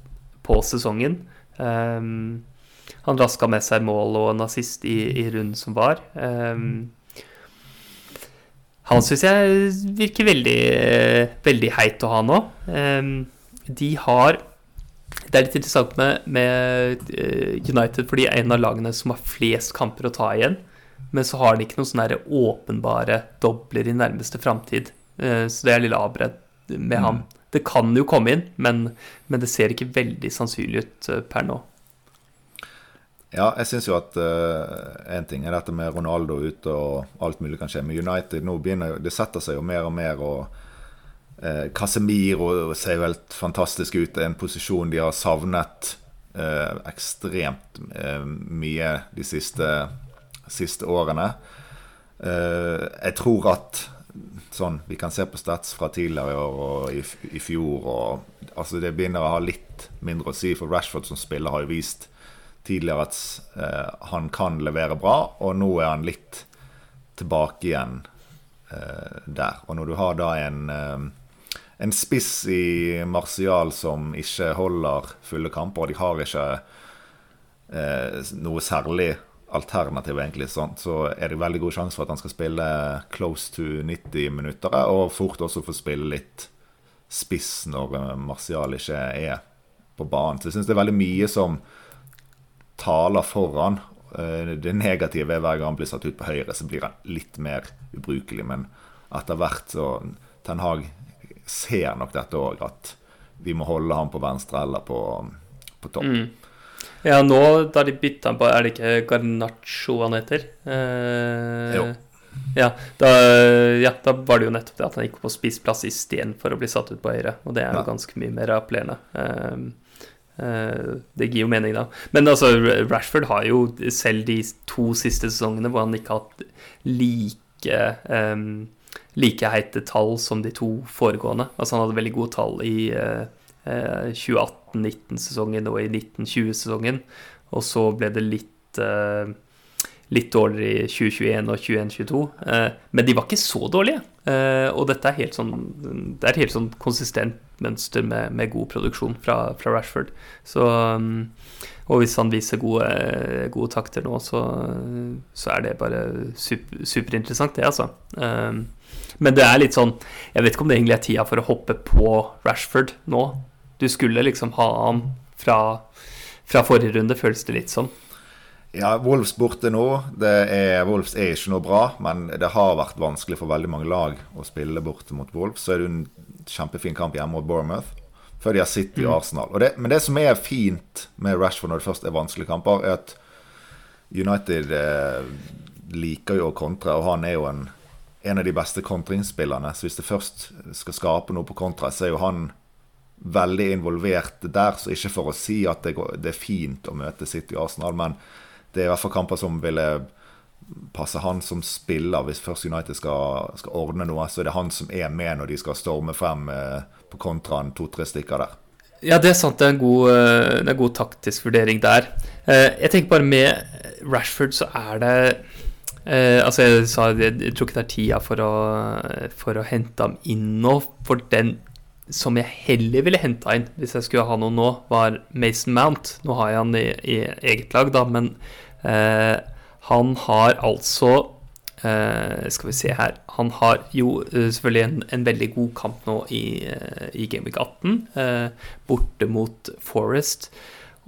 på sesongen. Um, han raska med seg mål og en assist i, i runden som var. Um, han syns jeg virker veldig, veldig heit å ha nå. Um, de har Det er litt interessant med, med, eh, United, fordi de er en av lagene som har flest kamper å ta igjen. Men så har de ikke noen sånne åpenbare dobler i nærmeste framtid. Uh, så det er litt avbredt med mm. han. Det kan jo komme inn, men, men det ser ikke veldig sannsynlig ut eh, per nå. Ja, jeg syns jo at uh, en ting er dette med Ronaldo ute og alt mulig kan skje. Med United nå begynner det setter seg jo mer og mer. og uh, Casemiro ser jo helt fantastisk ut. Det er en posisjon de har savnet uh, ekstremt uh, mye de siste, siste årene. jeg tror at sånn Vi kan se på stats fra tidligere i år og i, i fjor. Og, altså det begynner å ha litt mindre å si, for Rashford som spiller har jo vist tidligere at eh, han kan levere bra, og nå er han litt tilbake igjen eh, der. Og når du har da en, eh, en spiss i Martial som ikke holder fulle kamper, og de har ikke eh, noe særlig alternativ, egentlig, sånn, så er det veldig god sjanse for at han skal spille close to 90 minutter, og fort også få spille litt spiss når eh, Martial ikke er på banen. Så jeg syns det er veldig mye som taler foran. Eh, det negative er hver gang han blir satt ut på høyre, så blir han litt mer ubrukelig. Men etter hvert så Ten Hag ser nok dette òg, at vi må holde ham på venstre eller på, på topp. Mm. Ja, nå da de bytta på Er det ikke Garnaccio han heter? Eh, jo. Ja da, ja da, var det jo nettopp det at han gikk på spissplass istedenfor å bli satt ut på høyre. Og det er jo ja. ganske mye mer appellerende. Eh, eh, det gir jo mening, da. Men altså, Rashford har jo selv de to siste sesongene hvor han ikke har hatt like like um, like heite tall som de to foregående. Altså Han hadde veldig gode tall i uh, 2018-19-sesongen og i 1920-sesongen. Og så ble det litt uh, litt dårligere i 2021 og 2021-2022. Uh, men de var ikke så dårlige. Og dette er helt sånn Det er helt sånn konsistent mønster med, med god produksjon fra, fra Rashford. Så um, og hvis han viser gode, gode takter nå, så, så, er det bare super, superinteressant, det, altså. Men det er litt sånn Jeg vet ikke om det egentlig er tida for å hoppe på Rashford nå. Du skulle liksom ha han fra, fra forrige runde, føles det litt som. Ja, Wolves borte nå. Er, Wolves er ikke noe bra, men det har vært vanskelig for veldig mange lag å spille borte mot Wolves. Så er det en kjempefin kamp hjemme mot Bournemouth før de har City og mm. Arsenal. Og det, men det som er fint med Rashford når det først er vanskelige kamper, er at United eh, liker jo å kontre, og han er jo en, en av de beste kontringsspillerne. Så hvis det først skal skape noe på kontra, så er jo han veldig involvert der. Så ikke for å si at det, går, det er fint å møte City og Arsenal, men det er i hvert fall kamper som ville passe han som spiller. Hvis først United skal, skal, ordne noe, så er det han som er med når de skal storme frem eh, på kontraen to-tre stykker der. Ja, det er sant. Det er en god, eh, er god taktisk vurdering der. Eh, jeg tenker bare med Rashford så er det Altså, jeg sa jeg tror ikke det er tida for å, for å hente ham inn nå. For den som jeg heller ville henta inn hvis jeg skulle ha noe nå, var Mason Mount. Nå har jeg han i, i eget lag, da, men eh, han har altså eh, skal vi se her Han har jo uh, selvfølgelig en, en, veldig god kamp nå i, uh, i Gameweek 18, borte mot Forest.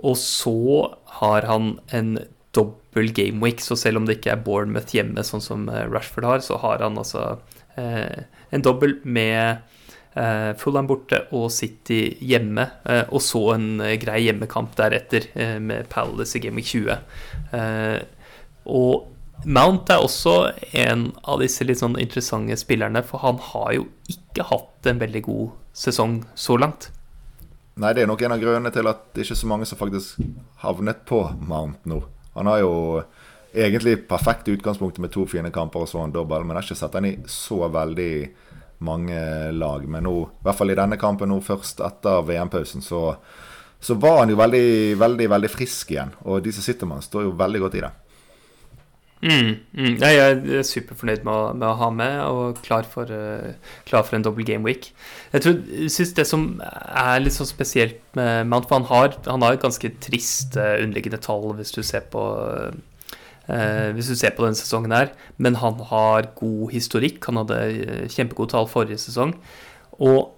Og så har han en dobbel gameweek, så selv om det ikke er Bournemouth hjemme, sånn som Rashford har, så har han altså en dobbel med Fulham borte og City hjemme, og så en grei hjemmekamp deretter med Palace i Game Gameweek 20. Og Mount er også en av disse litt sånn interessante spillerne, for han har jo ikke hatt en veldig god sesong så langt. Nei, det er nok en av grunnene til at det ikke er så mange som faktisk havnet på Mount nå. Han har jo egentlig perfekt utgangspunkt med to fine kamper og så en dobbel, men jeg har ikke sett han i så veldig mange lag. Men nå, i hvert fall i denne kampen nå først etter VM-pausen, så, så, var han jo veldig, veldig, veldig frisk igjen. Og de som sitter med han, står jo veldig godt i det. Mm, mm. Jeg er superfornøyd med med å, ha med og klar for, uh, klar for en dobbel game week. Jeg tror, synes Det som er litt så spesielt med Mount, for han har, han har et ganske trist uh, underliggende tall hvis du ser på uh, hvis du ser på denne sesongen her, men han har god historikk. Han hadde kjempegode tall forrige sesong. Og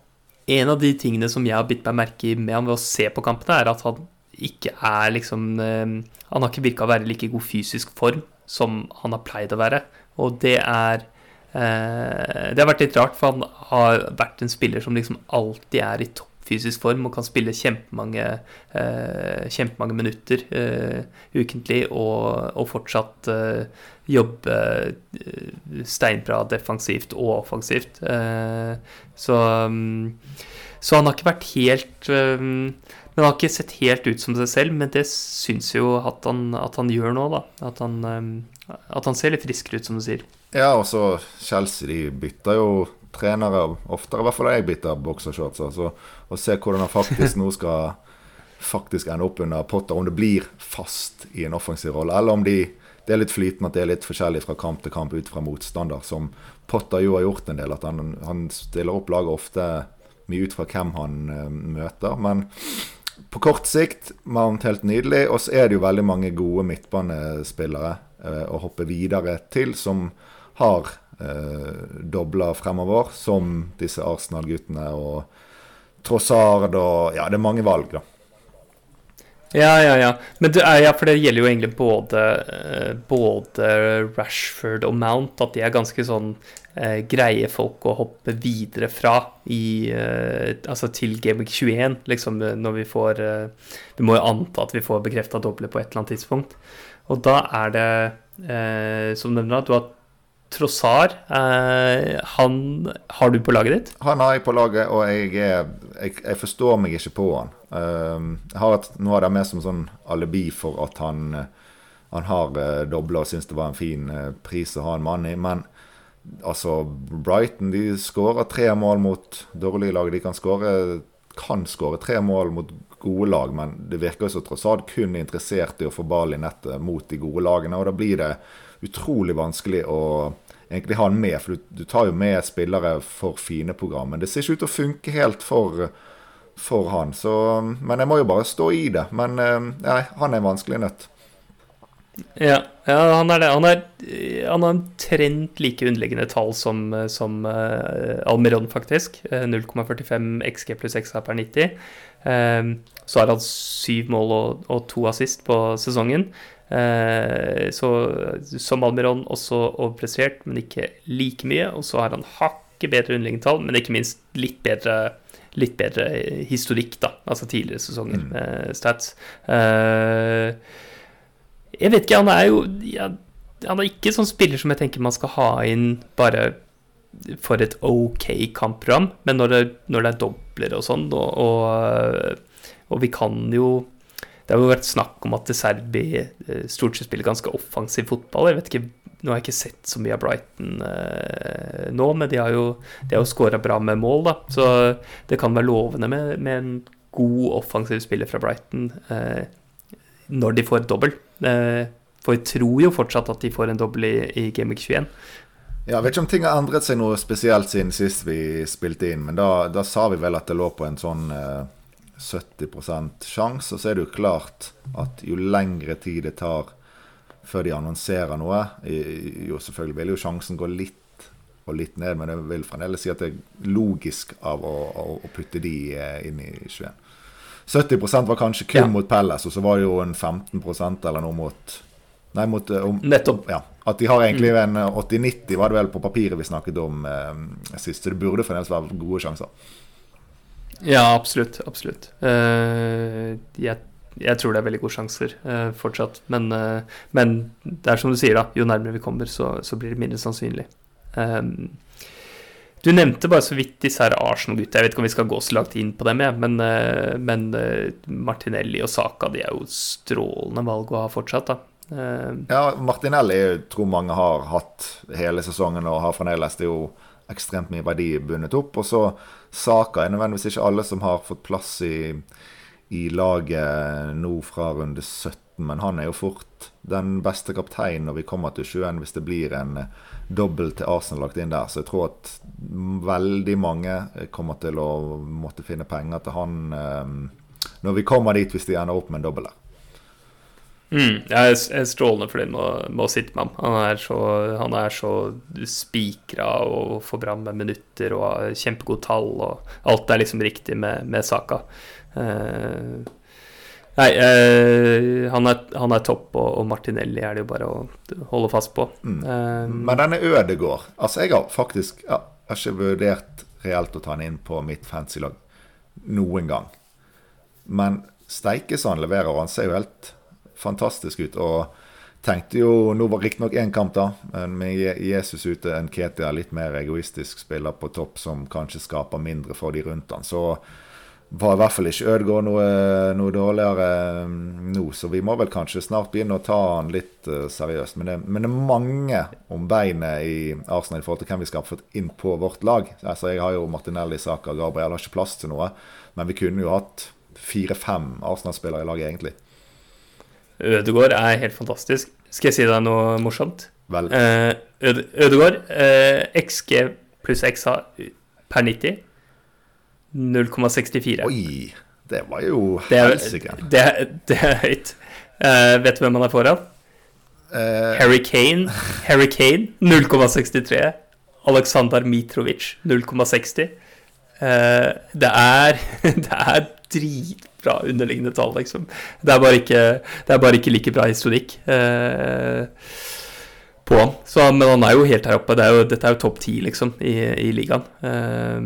en av de tingene som jeg har bitt meg merke i med han ved å se på kampene, er at han ikke er liksom Han har ikke virka å være i like god fysisk form som han har pleid å være. Og det er eh, Det har vært litt rart, for han har vært en spiller som liksom alltid er i topp fysisk form og kan spille kjempemange, eh, kjempemange minutter eh, ukentlig og, og fortsatt eh, jobbe eh, steinbra defensivt og offensivt. Eh, så, um, så, han har ikke vært helt um, men han har ikke sett helt ut som seg selv, men det syns jo at han, at han gjør nå, da. At han, at han, ser litt friskere ut, som du sier. Ja, og så Chelsea de bytter jo trenere oftere. I hvert fall jeg bytter boksershorts. Altså. Og se hvordan han faktisk nå skal faktisk ende opp under Potter. Om det blir fast i en offensiv rolle, eller om de, det er litt flytende, at det er litt forskjellig fra kamp til kamp ut fra motstander. Som Potter jo har gjort en del. At han, han stiller opp laget ofte mye ut fra hvem han uh, møter. Men på kort sikt Mount helt nydelig. Og så er det jo veldig mange gode midtbanespillere eh, å hoppe videre til, som har eh, dobla fremover, som disse Arsenal-guttene og Trossard og Ja, det er mange valg, da. Ja, ja, ja. Men det er, ja, for det gjelder jo egentlig både, eh, både Rashford og Mount, at de er ganske sånn eh, greie folk å hoppe videre fra i eh, Altså til Gameweek 21, liksom, når vi får eh, Vi må jo anta at vi får bekrefta doble på et eller annet tidspunkt. Og da er det, eh, som nevner, at du har Trossar, eh, han har du på laget ditt? Han har jeg på laget, og jeg, jeg, jeg forstår meg ikke på han. Uh, jeg har et, noe av det med som sånn alibi for at han, han har uh, dobla og syns det var en fin uh, pris å ha en mann i. Men Altså, Brighton de skårer tre mål mot dårlige lag. De kan skåre kan skåre tre mål mot gode lag, men det virker som Trossad kun er interessert i å få ball i nettet mot de gode lagene. og Da blir det utrolig vanskelig å egentlig ha han med, for du, du tar jo med spillere for fine program. Men det ser ikke ut til å funke helt for, for han. Så, men jeg må jo bare stå i det. Men eh, nei, han er en vanskelig nøtt. Ja, ja, han er det. Han, er, han har omtrent like underliggende tall som, som uh, Almiron, faktisk. 0,45 XG pluss XA per 90. Um, så har han syv mål og, og to assist på sesongen. Uh, så som Almiron også overprestert, men ikke like mye. Og så har han hakket bedre underliggende tall, men ikke minst litt bedre litt bedre historikk, da. Altså tidligere sesonger mm. med stats. Uh, jeg vet ikke, han er jo Han er ikke sånn spiller som jeg tenker man skal ha inn bare for et OK kampprogram, men når det, når det er dobler og sånn, og, og, og, vi kan jo Det har jo vært snakk om at Serbi eh, stort sett spiller ganske offensiv fotball. Jeg vet ikke, Nå har jeg ikke sett så mye av Brighton eh, nå, men de har jo, de jo skåra bra med mål, da. Så det kan være lovende med, med en god offensiv spiller fra Brighton eh, når de får dobbel. Eh, for jeg tror jo fortsatt at de får en dobbel i, i Gameweek 21. Ja, jeg vet ikke om ting har endret seg noe spesielt siden sist vi spilte inn, men da, da sa vi vel at det lå på en sånn eh, 70 sjanse. Og så er det jo klart at jo lengre tid det tar før de annonserer noe, jo selvfølgelig vil jo sjansen gå litt og litt ned, men jeg vil fremdeles si at det er logisk av å, å putte de eh, inn i 21. 70% var kanskje kun ja. mot Pelles, og så var det jo en 15% eller noe mot Nei, mot eh, om, Nettopp. Ja, at de har egentlig mm. en 80-90, eh, var det vel på papiret vi snakket om eh, sist. Så det burde fremdeles være gode sjanser. Ja, absolutt. Absolutt. Uh, jeg, jeg, tror det er veldig gode sjanser uh, fortsatt. Men, uh, men, det er som du sier, da. Jo nærmere vi kommer, så, så blir det mindre sannsynlig. Um, du nevnte bare så vidt disse her Arsenal-gutta. Jeg vet ikke om vi skal gå så langt inn på dem, jeg, men, men, Martinelli og Saka de er jo strålende valg å ha fortsatt. da. Eh, ja, Martinelli tror mange har hatt hele sesongen og har fremdeles jo ekstremt mye verdi bundet opp. Og så Saka er nødvendigvis ikke alle som har fått plass i, i laget nå fra runde 17, men han er jo fort den beste kapteinen når vi kommer til 21 hvis det blir en dobbel til Arsenal lagt inn der. Så jeg tror at veldig mange kommer til å måtte finne penger til han eh, når vi kommer dit, hvis de ender opp med en dobbel der. Mm, jeg er strålende fornøyd med, med å sitte med ham. Han er så, han er så spikra og får bra med minutter og har kjempegode tall. Og alt er liksom riktig med, med saka. Uh, Nei, uh, han, er, han, er, topp, og, og, Martinelli er det jo bare å holde fast på. Mm. Um, Men denne Ødegård Altså, jeg har faktisk jeg har ikke vurdert reelt å ta han inn på mitt fancy-lag noen gang. Men steike så han leverer, og han ser jo helt fantastisk ut. Og tenkte jo Nå var riktignok én kamp, da, men med Jesus ute, en Ketia litt mer egoistisk spiller på topp, som kanskje skaper mindre for de rundt han. Så var i hvert fall ikke Ødegaard noe, noe, dårligere mm, nå, så vi må vel kanskje snart begynne å ta han litt uh, seriøst. Men det, men det, er mange om beinet i Arsenal i forhold til hvem vi skal fått inn på vårt lag. Altså, Jeg har jo Martinelli, Saka, Gabriel, har ikke plass til noe. Men vi kunne jo hatt fire-fem Arsenal-spillere i laget, egentlig. Ødegaard er helt fantastisk. Skal jeg si deg noe morsomt? Vel. Eh, Øde, Ødegård, eh, XG pluss XA per 90. 0,64. Oi! Det var jo helsike. Det, det, er høyt. Eh, vet du hvem han er foran? Uh, Harry Kane. Harry Kane 0,63. Aleksandr Mitrovic 0,60. Uh, det er Det er dritbra underliggende tall, liksom. Det er bare ikke, er bare ikke like bra historikk eh, på han. Så, men han er jo helt her oppe. Det er jo, dette er jo topp ti, liksom, i, i ligaen. Eh,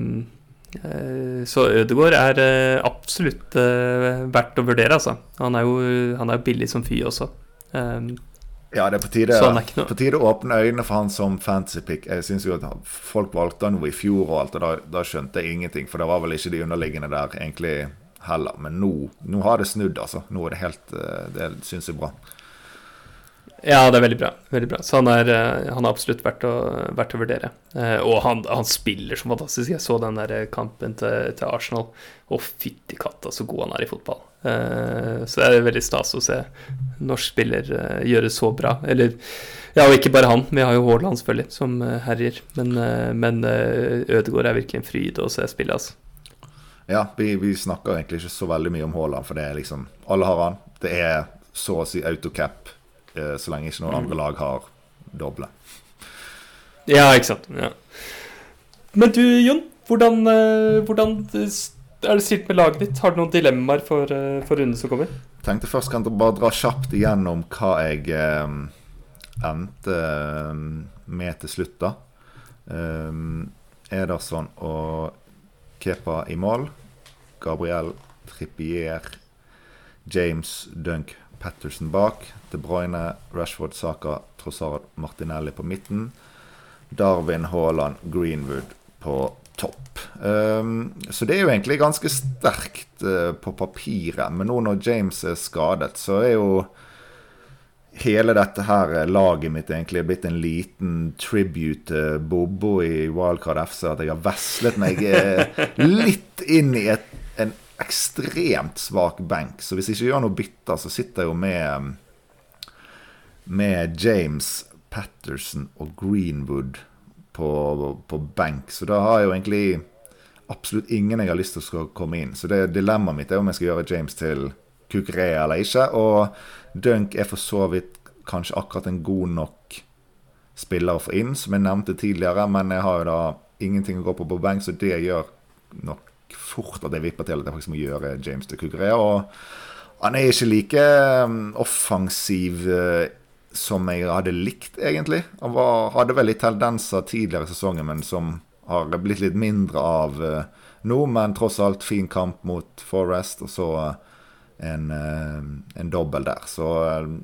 Eh, så Ødegaard er eh, absolutt eh, verdt å vurdere, altså. Han er jo, han er billig som fy også. Ja, det er på tide, er på tide å åpne øynene for han som fantasypick. Jeg syns jo at folk valgte han jo i fjor og alt, og da, da, skjønte jeg ingenting. For det var vel ikke de underliggende der egentlig heller. Men nå, nå har det snudd, altså. Nå er det helt Det syns jeg er bra. Ja, det er veldig bra. Veldig bra. Så han er, eh, han er absolutt verdt å, verdt å vurdere. Eh, og han, han, spiller så fantastisk. Jeg så den der kampen til, til Arsenal. Å, fytti katta, så god han er i fotball. Eh, så det er veldig stas å se norsk spiller gjøre så bra. Eller ja, og ikke bare han. Vi har jo Haaland, selvfølgelig, som herjer. Men, men Ødegaard er virkelig en fryd å se spille, altså. Ja, vi, vi, snakker egentlig ikke så veldig mye om Haaland, for det er liksom Alle har han. Det er så å si autocap Eh, så lenge ikke noen andre lag har doble. Ja, ikke sant. Ja. Men du, Jon. Hvordan, eh, hvordan, er det stilt med laget ditt? Har du noen dilemmaer for, eh, for runden som kommer? Tenkte først kan du bare dra kjapt igjennom hva jeg eh, endte med til slutt, da. Um, Ederson og Kepa i mål. Gabriel Trippier, James Dunk Patterson bak. De Bruyne, Rashford, Saka, Trossard, Martinelli på midten. Darwin, Haaland, Greenwood på topp. Um, så det er jo egentlig ganske sterkt uh, på papiret. Men nå når James er skadet, så er jo hele dette her laget mitt egentlig blitt en liten tribute til Bobo i Wildcard FC. At jeg har veslet meg uh, litt inn i et, en ekstremt svak benk. Så hvis jeg ikke gjør noe bytter, så sitter jeg jo med med James Patterson og Greenwood på, på benk. Så da har jeg jo egentlig absolutt ingen jeg har lyst til å komme inn. Så det dilemmaet mitt er om jeg skal gjøre James til Kukurea eller ikke. Og Dunk er for så vidt kanskje akkurat en god nok spiller å få inn, som jeg nevnte tidligere. Men jeg har jo da ingenting å gå på på benk, så det gjør nok fort at jeg vipper til at jeg faktisk må gjøre James til Kukurea. Og han er ikke like um, offensiv uh, som jeg hadde likt, egentlig. Han var, hadde vel litt tendenser tidligere i sesongen, men som har blitt litt mindre av uh, nå. Men tross alt fin kamp mot Forest, og så uh, en, en dobbel der. Så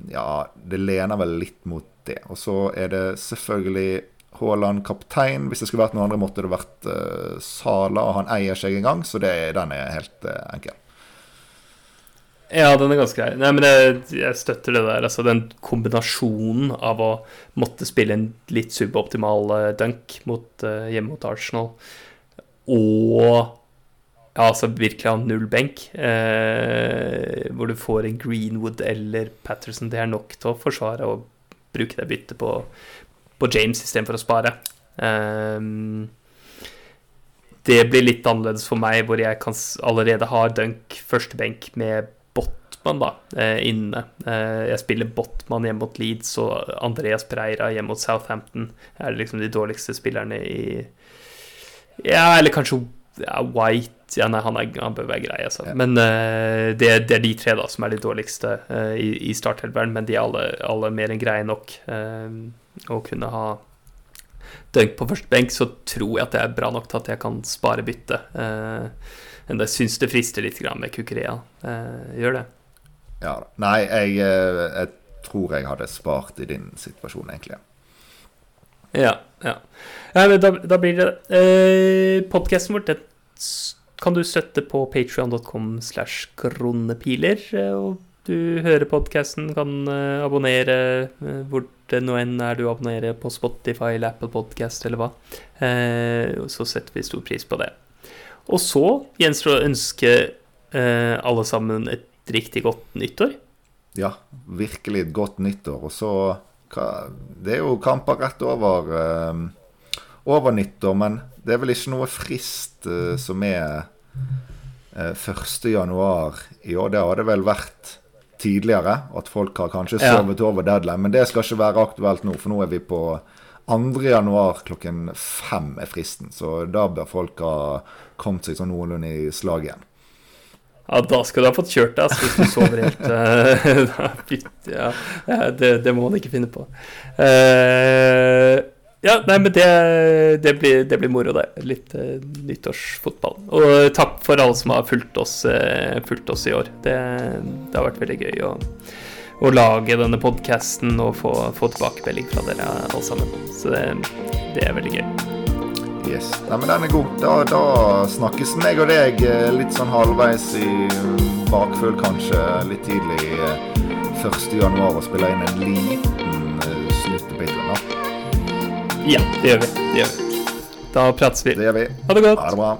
ja, det lener vel litt mot det. Og så er det selvfølgelig Haaland kaptein. Hvis det skulle vært noen andre, måtte det vært uh, Sala. Og han eier seg en gang, så det, den er helt uh, enkel. Ja, den er ganske grei. Nei, men jeg, jeg, støtter det der. Altså den kombinasjonen av å måtte spille en litt suboptimal uh, dunk mot, uh, hjemme mot Arsenal, og ja, altså virkelig ha null benk, eh, hvor du får en Greenwood eller Patterson, det er nok til å forsvare og bruke det byttet på, på James istedenfor å spare. Um, det blir litt annerledes for meg, hvor jeg kan allerede har Dunk førstebenk med Botman da, eh, inne. Eh, jeg spiller Botman hjemme mot Leeds og Andreas Preira hjemme mot Southampton. Er det liksom de dårligste spillerne i Ja, eller kanskje ja, White ja, Nei, han, er, han, bør være grei, altså. Ja. Men uh, det, det, er de tre da som er de dårligste uh, i, i startelveren, men de er alle, alle mer enn greie nok. Uh, å kunne ha dunk på første benk, så tror jeg at det er bra nok til at jeg kan spare bytte. Eh, men jeg syns det frister litt med Kukurea. Eh, gjør det. Ja, Nei, jeg, eh, jeg, tror jeg hadde spart i din situasjon, egentlig. Ja. ja. ja da, da, blir det eh, Podkasten vår kan du støtte på patrion.com slash kronepiler. Eh, og du hører podkasten, kan uh, abonnere hvor det nå enn er du abonnerer på Spotify eller Apple Podcast eller hva. Uh, så setter vi stor pris på det. Og så gjenstår det å ønske alle sammen et riktig godt nyttår. Ja, virkelig et godt nyttår. Og så Det er jo kamper rett over, over nyttår, men det er vel ikke noe frist som er 1. januar i år. Det har det vel vært tidligere. At folk har kanskje sovet ja. over deadline. Men det skal ikke være aktuelt nå, for nå er vi på 2. januar klokken fem er fristen. Så da bør folk ha kommet seg sånn noenlunde i slag igjen. Ja, da skal du ha fått kjørt deg, hvis du sover helt uh, ja, det, det, må man ikke finne på. Uh, ja, nei, men det, det, blir, det blir, moro, det. Litt uh, nyttårsfotball. Og takk for alle som har fulgt oss, uh, fulgt oss i år. Det, det, har vært veldig gøy å, å lage denne podkasten og få, få tilbakemelding fra dere alle sammen. Så det, det, er veldig gøy. Yes. Nei, men den er god. Da, da snakkes meg og deg eh, litt sånn halvveis i bakfull, kanskje litt tidlig 1. januar og spiller inn en liten Ja, det gjør vi. Det gjør vi. Da prates vi. Det gjør vi. Ha det godt. Ha det bra.